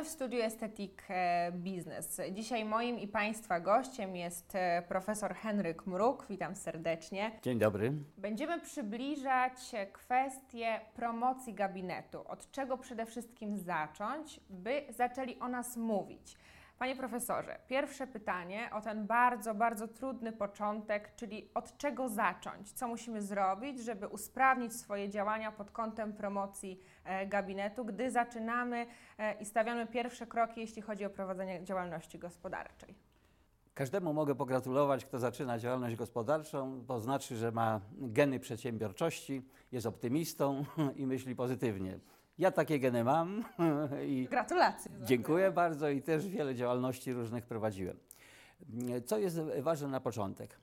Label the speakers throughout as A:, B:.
A: Witamy w studiu Estetic e, Business. Dzisiaj moim i Państwa gościem jest e, profesor Henryk Mruk. Witam serdecznie.
B: Dzień dobry.
A: Będziemy przybliżać kwestię promocji gabinetu. Od czego przede wszystkim zacząć, by zaczęli o nas mówić. Panie profesorze, pierwsze pytanie o ten bardzo, bardzo trudny początek, czyli od czego zacząć? Co musimy zrobić, żeby usprawnić swoje działania pod kątem promocji e, gabinetu, gdy zaczynamy e, i stawiamy pierwsze kroki, jeśli chodzi o prowadzenie działalności gospodarczej?
B: Każdemu mogę pogratulować, kto zaczyna działalność gospodarczą, bo znaczy, że ma geny przedsiębiorczości, jest optymistą i myśli pozytywnie. Ja takie geny mam i
A: Gratulacje.
B: dziękuję bardzo i też wiele działalności różnych prowadziłem. Co jest ważne na początek?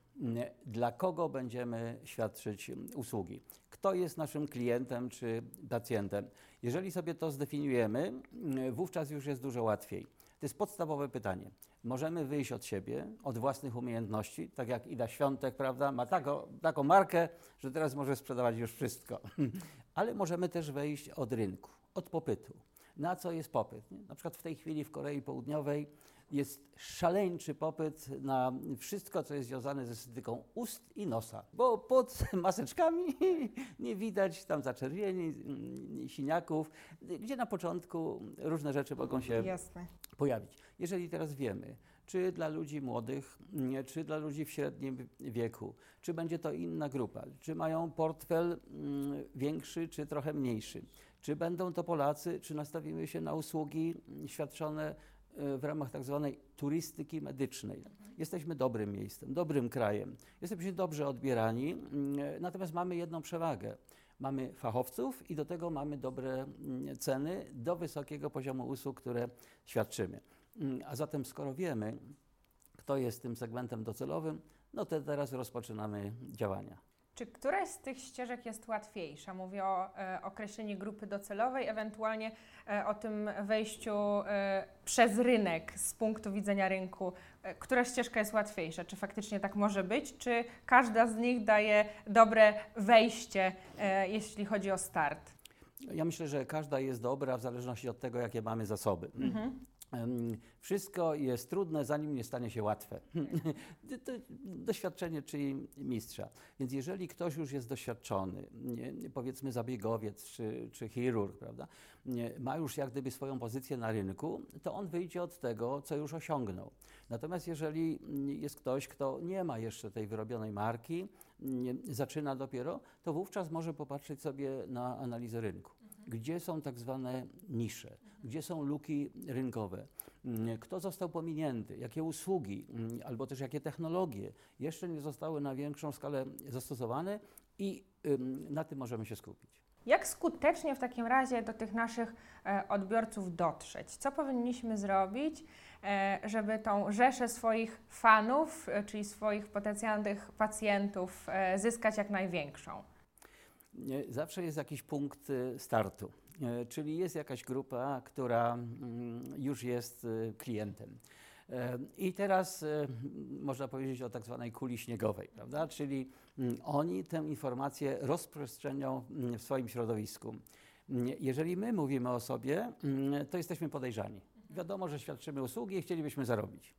B: Dla kogo będziemy świadczyć usługi? Kto jest naszym klientem czy pacjentem? Jeżeli sobie to zdefiniujemy, wówczas już jest dużo łatwiej. To jest podstawowe pytanie. Możemy wyjść od siebie, od własnych umiejętności, tak jak Ida Świątek, prawda? Ma taką, taką markę, że teraz może sprzedawać już wszystko. Ale możemy też wejść od rynku, od popytu. Na co jest popyt? Nie? Na przykład w tej chwili w Korei Południowej jest szaleńczy popyt na wszystko, co jest związane ze estetyką ust i nosa, bo pod maseczkami nie widać tam zaczerwieni, mm, siniaków, gdzie na początku różne rzeczy mogą się
A: Jasne.
B: pojawić. Jeżeli teraz wiemy, czy dla ludzi młodych, nie, czy dla ludzi w średnim wieku, czy będzie to inna grupa, czy mają portfel mm, większy, czy trochę mniejszy, czy będą to Polacy, czy nastawimy się na usługi mm, świadczone y, w ramach tak zwanej turystyki medycznej. Jesteśmy dobrym miejscem, dobrym krajem. Jesteśmy dobrze odbierani, mm, natomiast mamy jedną przewagę. Mamy fachowców i do tego mamy dobre mm, ceny do wysokiego poziomu usług, które świadczymy. Mm, A zatem, skoro wiemy, kto jest tym segmentem docelowym, no to teraz rozpoczynamy działania.
A: Czy któraś z tych ścieżek jest łatwiejsza? Mówię o e, określeniu grupy docelowej, ewentualnie e, o tym wejściu e, przez rynek z punktu widzenia rynku. E, która ścieżka jest łatwiejsza? Czy faktycznie tak może być? Czy każda z nich daje dobre wejście, e, jeśli chodzi o start?
B: Ja myślę, że każda jest dobra w zależności od tego, jakie mamy zasoby.
A: Mhm.
B: Wszystko jest trudne, zanim nie stanie się łatwe. To Doświadczenie czyli mistrza. Więc jeżeli ktoś już jest doświadczony, powiedzmy zabiegowiec czy, czy chirurg, prawda, ma już jak gdyby swoją pozycję na rynku, to on wyjdzie od tego, co już osiągnął. Natomiast jeżeli jest ktoś, kto nie ma jeszcze tej wyrobionej marki, zaczyna dopiero, to wówczas może popatrzeć sobie na analizę rynku. Gdzie są tak zwane nisze, gdzie są luki rynkowe, Mm, kto został pominięty, jakie usługi mm, albo też jakie technologie jeszcze nie zostały na większą skalę zastosowane i na tym możemy się skupić.
A: Jak skutecznie w takim razie do tych naszych e, odbiorców dotrzeć? Co powinniśmy zrobić, e, żeby tą rzeszę swoich fanów, e, czyli swoich potencjalnych pacjentów, zyskać jak największą?
B: Zawsze jest jakiś punkt y, startu, e, czyli jest jakaś grupa, która mm, już jest y, klientem. E, I teraz e, można powiedzieć o tak zwanej kuli śniegowej, prawda? Czyli mm, oni tę informację rozprzestrzenią mm, w swoim środowisku. Jeżeli my mówimy o sobie, to jesteśmy podejrzani. Wiadomo, że świadczymy usługi i chcielibyśmy zarobić.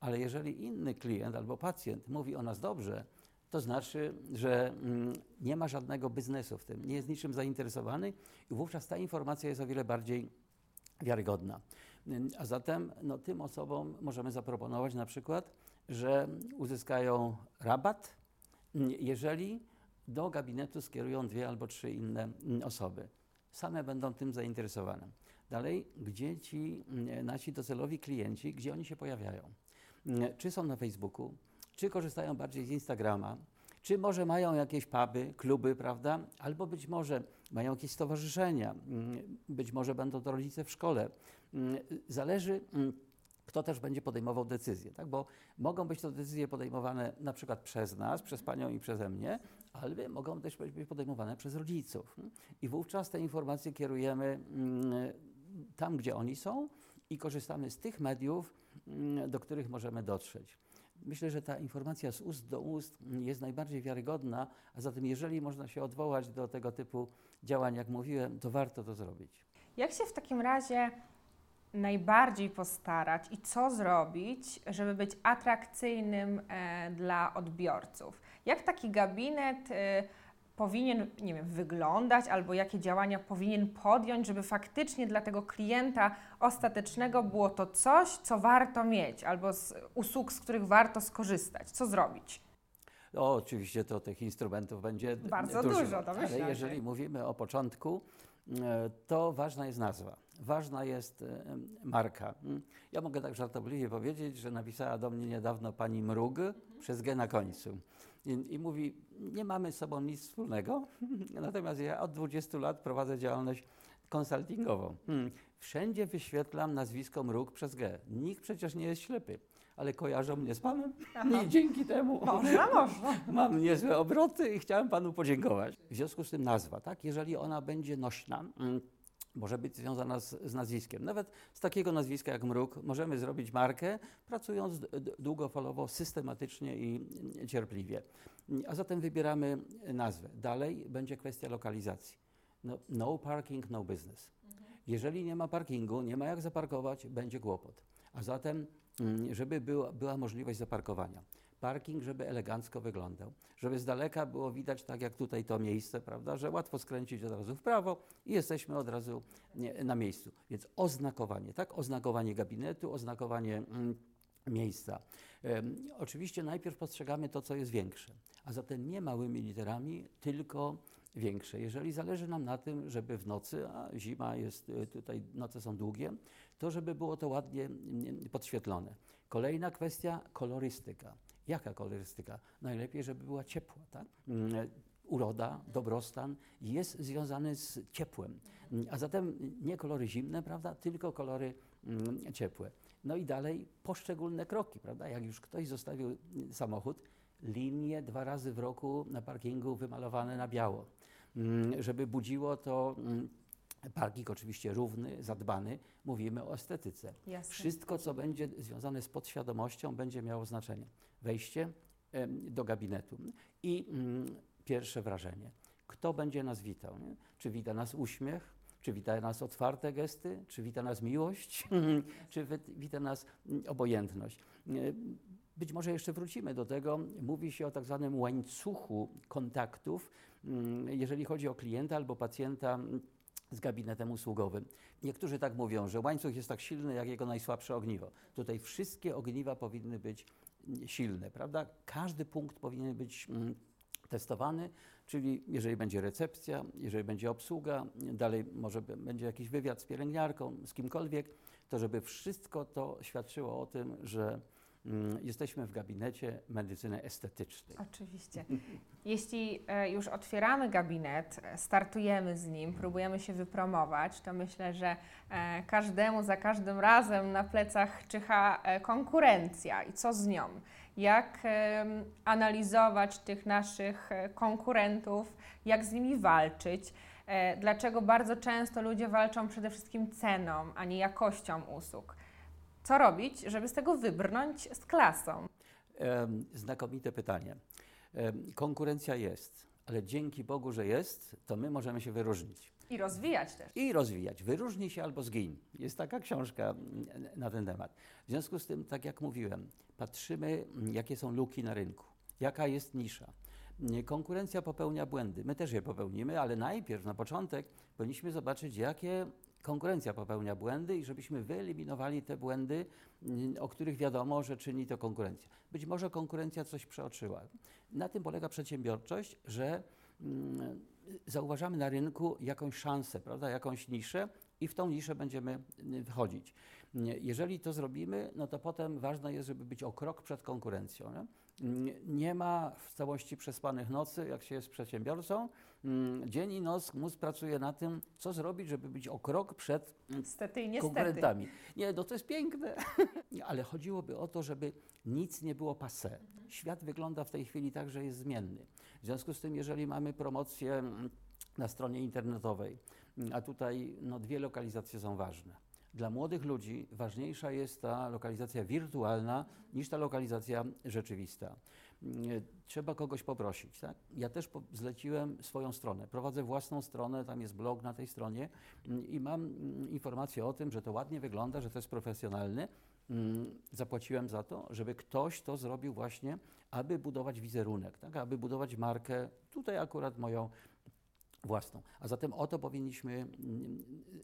B: Ale jeżeli inny klient albo pacjent mówi o nas dobrze, to znaczy, że mm, nie ma żadnego biznesu w tym, nie jest niczym zainteresowany i wówczas ta informacja jest o wiele bardziej wiarygodna. A zatem no, tym osobom możemy zaproponować na przykład, że uzyskają rabat, jeżeli do gabinetu skierują dwie albo trzy inne osoby. Same będą tym zainteresowane. Dalej, gdzie ci nasi docelowi klienci, gdzie oni się pojawiają? Czy są na Facebooku, czy korzystają bardziej z Instagrama, czy może mają jakieś puby, kluby, prawda? Albo być może mają jakieś stowarzyszenia, mm, być może będą to rodzice w szkole. Mm, Zależy, mm, kto też będzie podejmował decyzje, tak? Bo mogą być to decyzje podejmowane na przykład przez nas, przez panią i przeze mnie, ale mogą też być podejmowane przez rodziców. I wówczas te informacje kierujemy tam, gdzie oni są i korzystamy z tych mediów, do których możemy dotrzeć. Myślę, że ta informacja z ust do ust jest najbardziej wiarygodna, a zatem jeżeli można się odwołać do tego typu działań, jak mówiłem, to warto to zrobić.
A: Jak się w takim razie najbardziej postarać i co zrobić, żeby być atrakcyjnym e, dla odbiorców? Jak taki gabinet e, powinien, nie wiem, wyglądać albo jakie działania powinien podjąć, żeby faktycznie dla tego klienta ostatecznego było to coś, co warto mieć albo z usług, z których warto skorzystać? Co zrobić?
B: No, oczywiście to tych instrumentów będzie
A: Bardzo
B: dużo,
A: dużo, to myślę,
B: ale jeżeli
A: że-
B: mówimy o początku, e, to ważna jest nazwa, ważna jest e, marka. Mm. Ja mogę tak żartobliwie powiedzieć, że napisała do mnie niedawno pani Mrug przez G na końcu. I, I mówi, nie mamy z sobą nic wspólnego, natomiast ja od 20 lat prowadzę działalność konsultingową. Mm. Wszędzie wyświetlam nazwisko Mrug przez G. Nikt przecież nie jest ślepy, ale kojarzą mnie z panem
A: Aha.
B: i dzięki temu
A: Można, można.
B: Mam niezłe obroty i chciałem panu podziękować. W związku z tym nazwa, tak? Jeżeli ona będzie nośna, mm, może być związana z, z nazwiskiem. Nawet z takiego nazwiska jak Mruk możemy zrobić markę, pracując długofalowo, systematycznie i mm, cierpliwie. Mm, A zatem wybieramy nazwę. Dalej będzie kwestia lokalizacji. No, no parking, no business. Jeżeli nie ma parkingu, nie ma jak zaparkować, będzie kłopot. A zatem, mm, żeby była, była możliwość zaparkowania. Parking, żeby elegancko wyglądał, żeby z daleka było widać, tak jak tutaj to miejsce, prawda, że łatwo skręcić od razu w prawo i jesteśmy od razu na miejscu. Więc oznakowanie, tak? Oznakowanie gabinetu, oznakowanie mm, miejsca. Em, oczywiście najpierw postrzegamy to, co jest większe, a zatem nie małymi literami, tylko większe. Jeżeli zależy nam na tym, żeby w nocy, a zima jest, y, tutaj noce są długie, to żeby było to ładnie mm, podświetlone. Kolejna kwestia, kolorystyka. Jaka kolorystyka? Najlepiej, żeby była ciepła, tak? Mm, Uroda, dobrostan jest związany z ciepłem. Mm, A zatem nie kolory zimne, prawda, tylko kolory mm, ciepłe. No i dalej poszczególne kroki, prawda? Jak już ktoś zostawił samochód, linie dwa razy w roku na parkingu wymalowane na biało, żeby budziło to parking oczywiście równy, zadbany. Mówimy o estetyce.
A: Jasne.
B: Wszystko, co będzie związane z podświadomością, będzie miało znaczenie. Wejście do gabinetu i mm, pierwsze wrażenie. Kto będzie nas witał? Nie? Czy wita nas uśmiech? Czy wita nas otwarte gesty? Czy wita nas miłość? czy wi- wita nas mm, obojętność? Być może jeszcze wrócimy do tego. Mówi się o tak zwanym łańcuchu kontaktów, mm, jeżeli chodzi o klienta albo pacjenta z gabinetem usługowym. Niektórzy tak mówią, że łańcuch jest tak silny jak jego najsłabsze ogniwo. Tutaj wszystkie ogniwa powinny być silne, prawda? Każdy punkt powinien być mm, testowany, czyli jeżeli będzie recepcja, jeżeli będzie obsługa, dalej może będzie jakiś wywiad z pielęgniarką, z kimkolwiek, to żeby wszystko to świadczyło o tym, że jesteśmy w gabinecie medycyny estetycznej.
A: Oczywiście. Jeśli e, już otwieramy gabinet, startujemy z nim, próbujemy się wypromować, to myślę, że e, każdemu za każdym razem na plecach czyha e, konkurencja i co z nią. Jak analizować tych naszych konkurentów, jak z nimi walczyć. Dlaczego bardzo często ludzie walczą przede wszystkim ceną, a nie jakością usług? Co robić, żeby z tego wybrnąć z klasą?
B: Znakomite pytanie. Konkurencja jest, ale dzięki Bogu, że jest, to my możemy się wyróżnić
A: I rozwijać też.
B: i rozwijać. Wyróżnij się albo zgiń. Jest taka książka mm, na ten temat. W związku z tym, tak jak mówiłem, patrzymy, mm, jakie są luki na rynku, jaka jest nisza. Konkurencja popełnia błędy. My też je popełnimy, ale najpierw, na początek, powinniśmy zobaczyć, jakie konkurencja popełnia błędy i żebyśmy wyeliminowali te błędy, mm, o których wiadomo, że czyni to konkurencja. Być może konkurencja coś przeoczyła. Na tym polega przedsiębiorczość, że mm, zauważamy na rynku jakąś szansę, prawda, jakąś niszę i w tą niszę będziemy y, wchodzić. Jeżeli to zrobimy, no to potem ważne jest, żeby być o krok przed konkurencją. Nie? Nie- ma w całości przespanych nocy, jak się jest przedsiębiorcą. Mm, Dzień i noc mózg pracuje na tym, co zrobić, żeby być o krok przed
A: Niestety niestety.
B: konkurentami. Nie, no to jest piękne, ale chodziłoby o to, żeby nic nie było passé. Świat wygląda w tej chwili tak, że jest zmienny. W związku z tym, jeżeli mamy promocję mm, na stronie internetowej, mm, a tutaj no, dwie lokalizacje są ważne. Dla młodych ludzi ważniejsza jest ta lokalizacja wirtualna niż ta lokalizacja rzeczywista. mm, trzeba kogoś poprosić. Tak? Ja też zleciłem swoją stronę. Prowadzę własną stronę, tam jest blog na tej stronie mm, i mam mm, informację o tym, że to ładnie wygląda, że to jest profesjonalne. Zapłaciłem za to, żeby ktoś to zrobił właśnie, aby budować wizerunek, tak? aby budować markę, tutaj akurat moją własną. A zatem o to powinniśmy mm,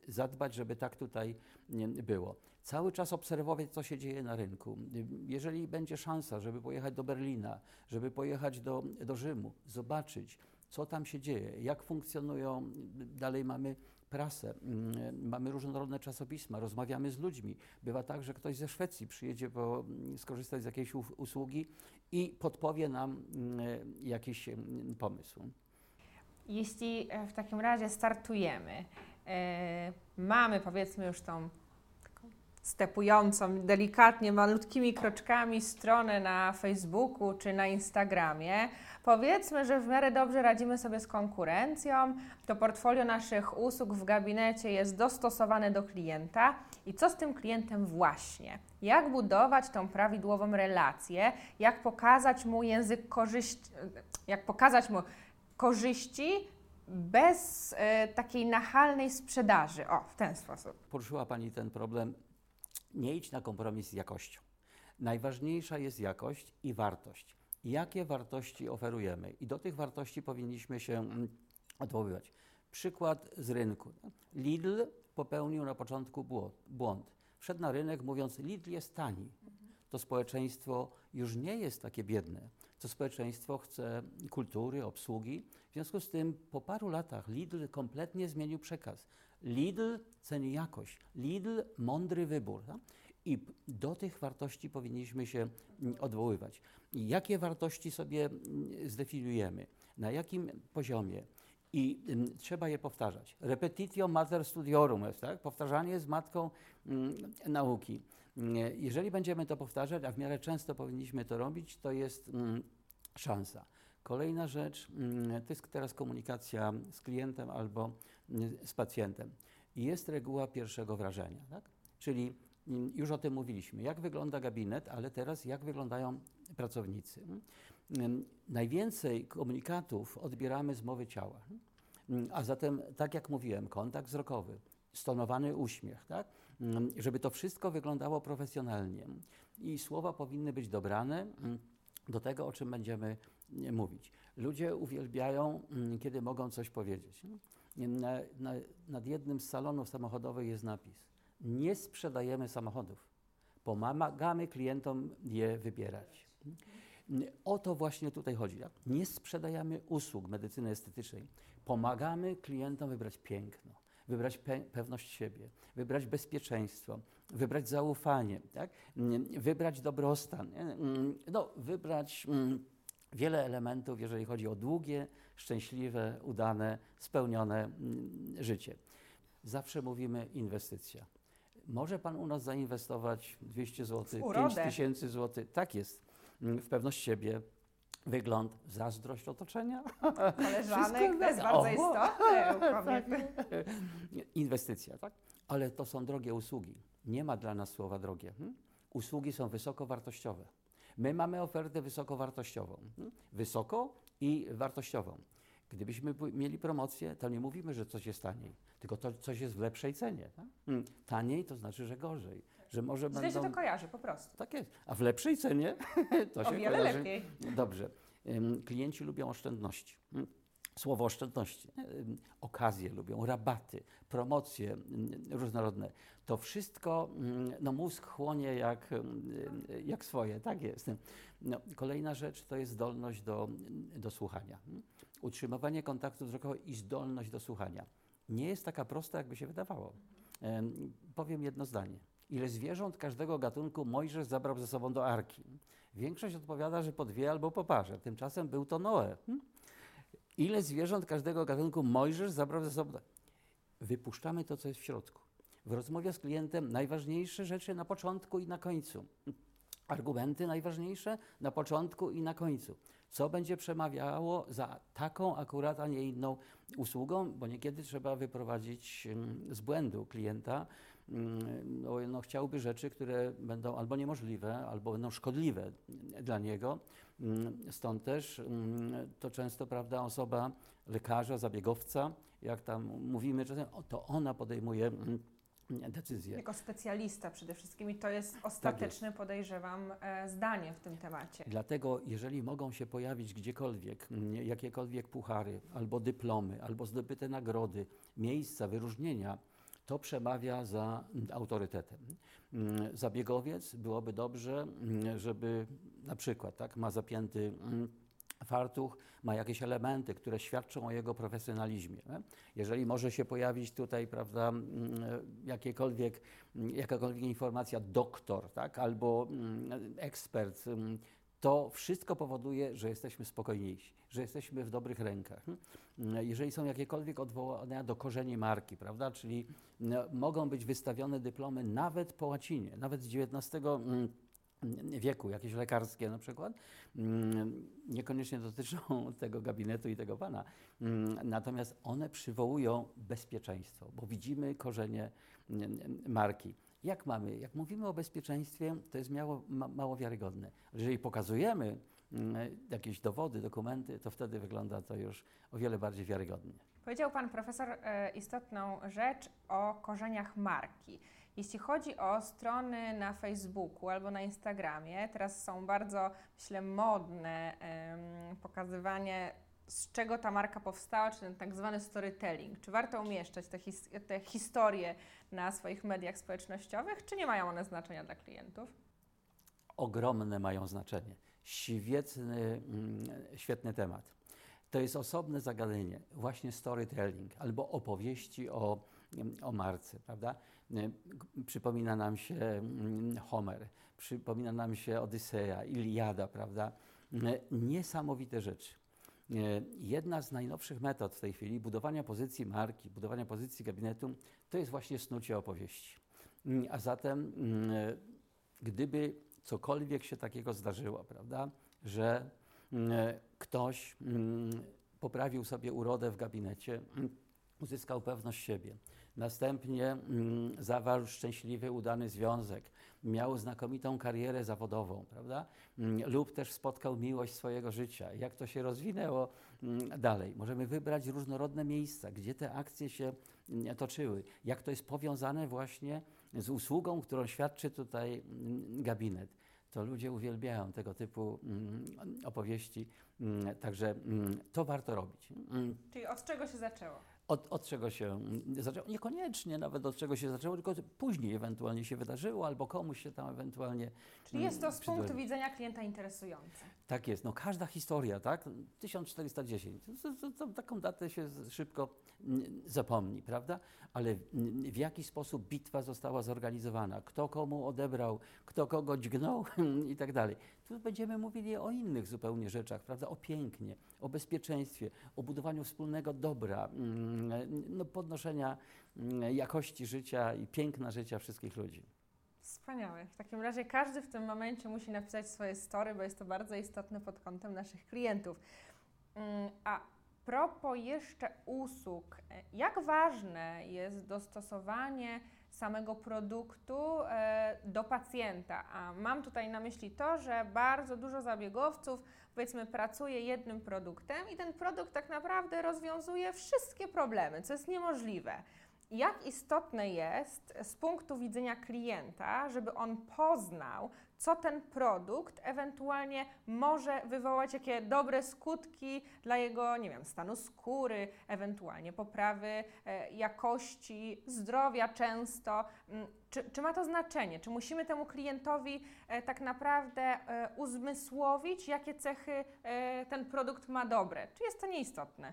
B: zadbać, żeby tak tutaj mm, było. Cały czas obserwować, co się dzieje na rynku. Jeżeli będzie szansa, żeby pojechać do Berlina, żeby pojechać do, do Rzymu, zobaczyć, co tam się dzieje, jak funkcjonują, dalej mamy prasę, mm, mamy różnorodne czasopisma, rozmawiamy z ludźmi. Bywa tak, że ktoś ze Szwecji przyjedzie po, skorzystać z jakiejś usługi i podpowie nam jakiś pomysł.
A: Jeśli e, w takim razie startujemy, e, mamy powiedzmy już tą stepującą delikatnie, malutkimi kroczkami stronę na Facebooku czy na Instagramie, powiedzmy, że w miarę dobrze radzimy sobie z konkurencją, to portfolio naszych usług w gabinecie jest dostosowane do klienta. I co z tym klientem właśnie? Jak budować tą prawidłową relację, jak pokazać mu język korzyści, jak pokazać mu korzyści bez e, takiej nachalnej sprzedaży. O, w ten sposób.
B: Poruszyła Pani ten problem. Nie idź na kompromis z jakością. Najważniejsza jest jakość i wartość. Jakie wartości oferujemy? I do tych wartości powinniśmy się mm, odwoływać. Przykład z rynku. Lidl popełnił na początku błąd. Wszedł na rynek mówiąc, Lidl jest tani. To społeczeństwo już nie jest takie biedne. To społeczeństwo chce kultury, obsługi. W związku z tym po paru latach Lidl kompletnie zmienił przekaz. Lidl ceni jakość. Lidl mądry wybór. tak? I do tych wartości powinniśmy się mm, odwoływać. Jakie wartości sobie mm, zdefiniujemy? Na jakim poziomie? I mm, trzeba je powtarzać. Repetitio mater studiorum jest, tak? Powtarzanie jest matką nauki. Mm, Jeżeli będziemy to powtarzać, a w miarę często powinniśmy to robić, to jest mm, szansa. Kolejna rzecz mm, to jest teraz komunikacja z klientem albo z pacjentem. Jest reguła pierwszego wrażenia, tak? czyli już o tym mówiliśmy, jak wygląda gabinet, ale teraz jak wyglądają pracownicy. Najwięcej komunikatów odbieramy z mowy ciała. A zatem, tak jak mówiłem, kontakt wzrokowy, stonowany uśmiech, tak? Mm, żeby to wszystko wyglądało profesjonalnie. I słowa powinny być dobrane mm, do tego, o czym będziemy mm, mówić. Ludzie uwielbiają, kiedy mogą coś powiedzieć. Na, na, nad jednym z salonów samochodowych jest napis: Nie sprzedajemy samochodów, pomagamy klientom je wybierać. O to właśnie tutaj chodzi. Nie sprzedajemy usług medycyny estetycznej. Pomagamy klientom wybrać piękno, wybrać pe- pewność siebie, wybrać bezpieczeństwo, wybrać zaufanie, tak? Mm, wybrać dobrostan, nie? Mm, no, wybrać mm, wiele elementów, jeżeli chodzi o długie, szczęśliwe, udane, spełnione życie. Zawsze mówimy inwestycja. Może Pan u nas zainwestować 200 zł,
A: W
B: 5
A: urodę.
B: tysięcy zł. Tak jest. W pewność siebie, wygląd, zazdrość otoczenia.
A: Koleżanek, to jest bardzo
B: o,
A: istotne u kobiety.
B: Inwestycja, tak? Ale to są drogie usługi. Nie ma dla nas słowa drogie. Hmm? Usługi są wysokowartościowe. My mamy ofertę wysokowartościową. Hmm? Wysoko i wartościową. Gdybyśmy mieli promocję, to nie mówimy, że coś jest taniej, tylko to coś jest w lepszej cenie. Tak? Hmm. Taniej to znaczy, że gorzej. Że może
A: Źle się
B: będą...
A: to kojarzy po prostu.
B: Tak jest. A w lepszej cenie to
A: O
B: się
A: wiele
B: kojarzy
A: lepiej.
B: Dobrze. Klienci lubią oszczędności. Ym, Słowo oszczędności. Ym, Okazje lubią, rabaty, promocje różnorodne. To wszystko ym, no, mózg chłonie jak, jak swoje. Tak jest. No, kolejna rzecz to jest zdolność do, do słuchania. Ym, Utrzymywanie kontaktu wzrokowego i zdolność do słuchania. Nie jest taka prosta, jakby się wydawało. Powiem jedno zdanie. Ile zwierząt każdego gatunku Mojżesz zabrał ze sobą do arki? Większość odpowiada, że po dwie albo po parze. Tymczasem był to Noe. Hmm? Ile zwierząt każdego gatunku Mojżesz zabrał ze sobą. Wypuszczamy to, co jest w środku. W rozmowie z klientem najważniejsze rzeczy na początku i na końcu. Argumenty najważniejsze na początku i na końcu. Co będzie przemawiało za taką akurat, a nie inną usługą, bo niekiedy trzeba wyprowadzić mm, z błędu klienta. Mm, No, no, chciałby rzeczy, które będą albo niemożliwe, albo będą szkodliwe dla niego. Mm, Stąd też to często, prawda, osoba lekarza, zabiegowca, jak tam mówimy, czasem, to ona podejmuje decyzje.
A: Jako specjalista przede wszystkim i to jest ostateczne, podejrzewam, e, zdanie w tym temacie.
B: Dlatego, jeżeli mogą się pojawić gdziekolwiek jakiekolwiek puchary, albo dyplomy, albo zdobyte nagrody, miejsca, wyróżnienia, to przemawia za autorytetem. Zabiegowiec byłoby dobrze, żeby na przykład tak, ma zapięty fartuch, ma jakieś elementy, które świadczą o jego profesjonalizmie. Jeżeli może się pojawić tutaj, prawda, mm, jakiekolwiek, mm, jakakolwiek informacja doktor, tak, albo mm, ekspert, to wszystko powoduje, że jesteśmy spokojniejsi, że jesteśmy w dobrych rękach. Mm, Jeżeli są jakiekolwiek odwołania do korzeni marki, prawda, czyli mogą być wystawione dyplomy nawet po łacinie, nawet z XIX wieku, jakieś lekarskie na przykład, mm, niekoniecznie dotyczą tego gabinetu i tego pana, Mm, natomiast one przywołują bezpieczeństwo, bo widzimy korzenie marki. Jak mamy, jak mówimy o bezpieczeństwie, to jest mało, ma, mało wiarygodne. Jeżeli pokazujemy mm, jakieś dowody, dokumenty, to wtedy wygląda to już o wiele bardziej wiarygodnie.
A: Powiedział Pan Profesor e, istotną rzecz o korzeniach marki. Jeśli chodzi o strony na Facebooku albo na Instagramie, teraz są bardzo, myślę, modne pokazywanie, z czego ta marka powstała, czy ten tak zwany storytelling. Czy warto umieszczać te, his te historie na swoich mediach społecznościowych, czy nie mają one znaczenia dla klientów?
B: ogromne mają znaczenie. Świetny, mm, świetny temat. To jest osobne zagadnienie, właśnie storytelling albo opowieści o, mm, o marce, prawda? Przypomina nam się mm, Homer, przypomina nam się Odyseja, Iliada, prawda? Nie, Niesamowite rzeczy. Jedna z najnowszych metod w tej chwili budowania pozycji marki, budowania pozycji gabinetu, to jest właśnie snucie opowieści. Mm, A zatem, mm, gdyby cokolwiek się takiego zdarzyło, prawda, że mm, ktoś mm, poprawił sobie urodę w gabinecie, mm, uzyskał pewność siebie, następnie mm, zawarł szczęśliwy, udany związek, miał znakomitą karierę zawodową, prawda, Mm, lub też spotkał miłość swojego życia. Jak to się rozwinęło mm, dalej? Możemy wybrać różnorodne miejsca, gdzie te akcje się toczyły, jak to jest powiązane właśnie z usługą, którą świadczy tutaj gabinet. To ludzie uwielbiają tego typu opowieści, także mm, to warto robić. Mm,
A: Czyli od czego się zaczęło?
B: Od, od czego się mm, zaczęło? Niekoniecznie nawet od czego się zaczęło, tylko później ewentualnie się wydarzyło, albo komuś się tam ewentualnie.
A: Czyli jest to z
B: przydarzyło.
A: punktu widzenia klienta interesujące.
B: Tak jest, no każda historia, tak? 1410, to, to, to, taką datę się szybko mm, zapomni, prawda? Ale mm, w jaki sposób bitwa została zorganizowana, kto komu odebrał, kto kogo dźgnął i tak dalej. Tu będziemy mówili o innych zupełnie rzeczach, prawda? O pięknie, o bezpieczeństwie, o budowaniu wspólnego dobra, mm, no, podnoszenia mm, jakości życia i piękna życia wszystkich ludzi.
A: Wspaniałe. W takim razie każdy w tym momencie musi napisać swoje story, bo jest to bardzo istotne pod kątem naszych klientów. Mm, A propos jeszcze usług, jak ważne jest dostosowanie samego produktu e, do pacjenta? A mam tutaj na myśli to, że bardzo dużo zabiegowców, powiedzmy, pracuje jednym produktem i ten produkt tak naprawdę rozwiązuje wszystkie problemy, co jest niemożliwe. Jak istotne jest z punktu widzenia klienta, żeby on poznał, co ten produkt ewentualnie może wywołać, jakie dobre skutki dla jego, nie wiem, stanu skóry, ewentualnie poprawy e, jakości zdrowia często. Mm, Czy, czy ma to znaczenie? Czy musimy temu klientowi e, tak naprawdę e, uzmysłowić, jakie cechy ten produkt ma dobre? Czy jest to nieistotne?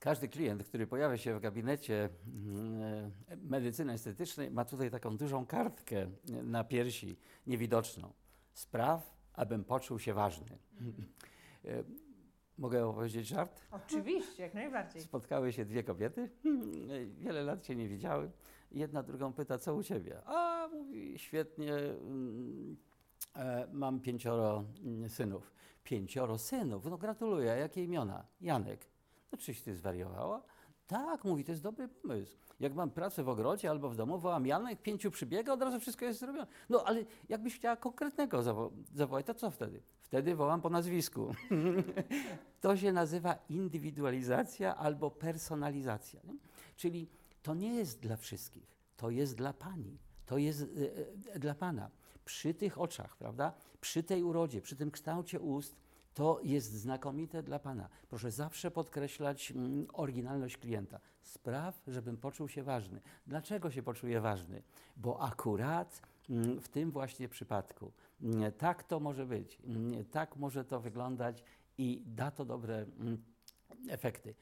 B: Każdy klient, który pojawia się w gabinecie mm, e, medycyny estetycznej, ma tutaj taką dużą kartkę na piersi, niewidoczną. Spraw, abym poczuł się ważny. E, Mogę opowiedzieć żart?
A: Oczywiście, jak najbardziej.
B: Spotkały się dwie kobiety, e, wiele lat się nie widziały. Jedna drugą pyta, co u ciebie? A, mówi, świetnie, mm, mam pięcioro mm, synów. Pięcioro synów? No gratuluję, jakie imiona? Janek. No czyś ty zwariowała? Tak, mówi, to jest dobry pomysł. Jak mam pracę w ogrodzie albo w domu, wołam Janek, pięciu przybiega, od razu wszystko jest zrobione. No ale jakbyś chciała konkretnego zawo- zawołać, to co wtedy? Wtedy wołam po nazwisku. to się nazywa indywidualizacja albo personalizacja. Nie? Czyli to nie jest dla wszystkich, to jest dla pani, to jest e, e, dla pana. Przy tych oczach, prawda? Przy tej urodzie, przy tym kształcie ust, to jest znakomite dla Pana. Proszę zawsze podkreślać mm, oryginalność klienta. Spraw, żebym poczuł się ważny. Dlaczego się poczuję ważny? Bo akurat mm, w tym właśnie przypadku mm, tak to może być, tak może to wyglądać i da to dobre efekty.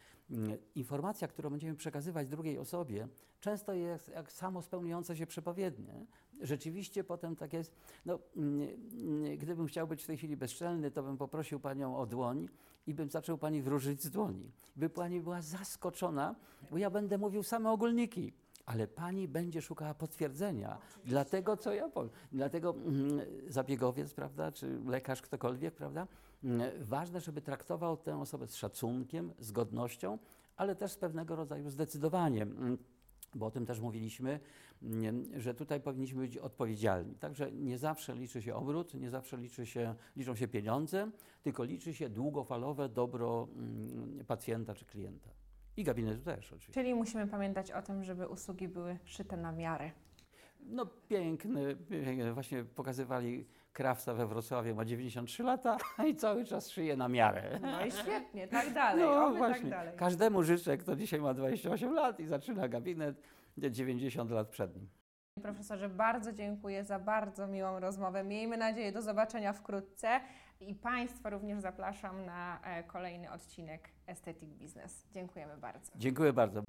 B: Informacja, którą będziemy przekazywać drugiej osobie, często jest jak samo spełniające się przepowiednie. Rzeczywiście potem tak jest. No, mm, mm, gdybym chciał być w tej chwili bezczelny, to bym poprosił Panią o dłoń i bym zaczął Pani wróżyć z dłoni. By Pani była zaskoczona, bo ja będę mówił same ogólniki. Ale pani będzie szukała potwierdzenia dla tego, co ja powiem. Dlatego mm, zabiegowiec, prawda, czy lekarz, ktokolwiek, prawda, mm, ważne, żeby traktował tę osobę z szacunkiem, z godnością, ale też z pewnego rodzaju zdecydowaniem. Bo o tym też mówiliśmy, że tutaj powinniśmy być odpowiedzialni. Także nie zawsze liczy się obrót, nie zawsze liczy się, liczą się pieniądze, tylko liczy się długofalowe dobro mm, pacjenta czy klienta. I gabinetu też oczywiście.
A: Czyli musimy pamiętać o tym, żeby usługi były szyte na miarę.
B: No piękny. właśnie pokazywali krawca we Wrocławiu, ma 93 lata i cały czas szyje na miarę.
A: No i świetnie, tak dalej,
B: No
A: oby
B: właśnie,
A: tak dalej.
B: każdemu życzę, kto dzisiaj ma 28 lat i zaczyna gabinet, 90 lat przed nim.
A: Profesorze, bardzo dziękuję za bardzo miłą rozmowę. Miejmy nadzieję do zobaczenia wkrótce i Państwa również zapraszam na e, kolejny odcinek Aesthetic Business. Dziękujemy bardzo.
B: Dziękuję bardzo.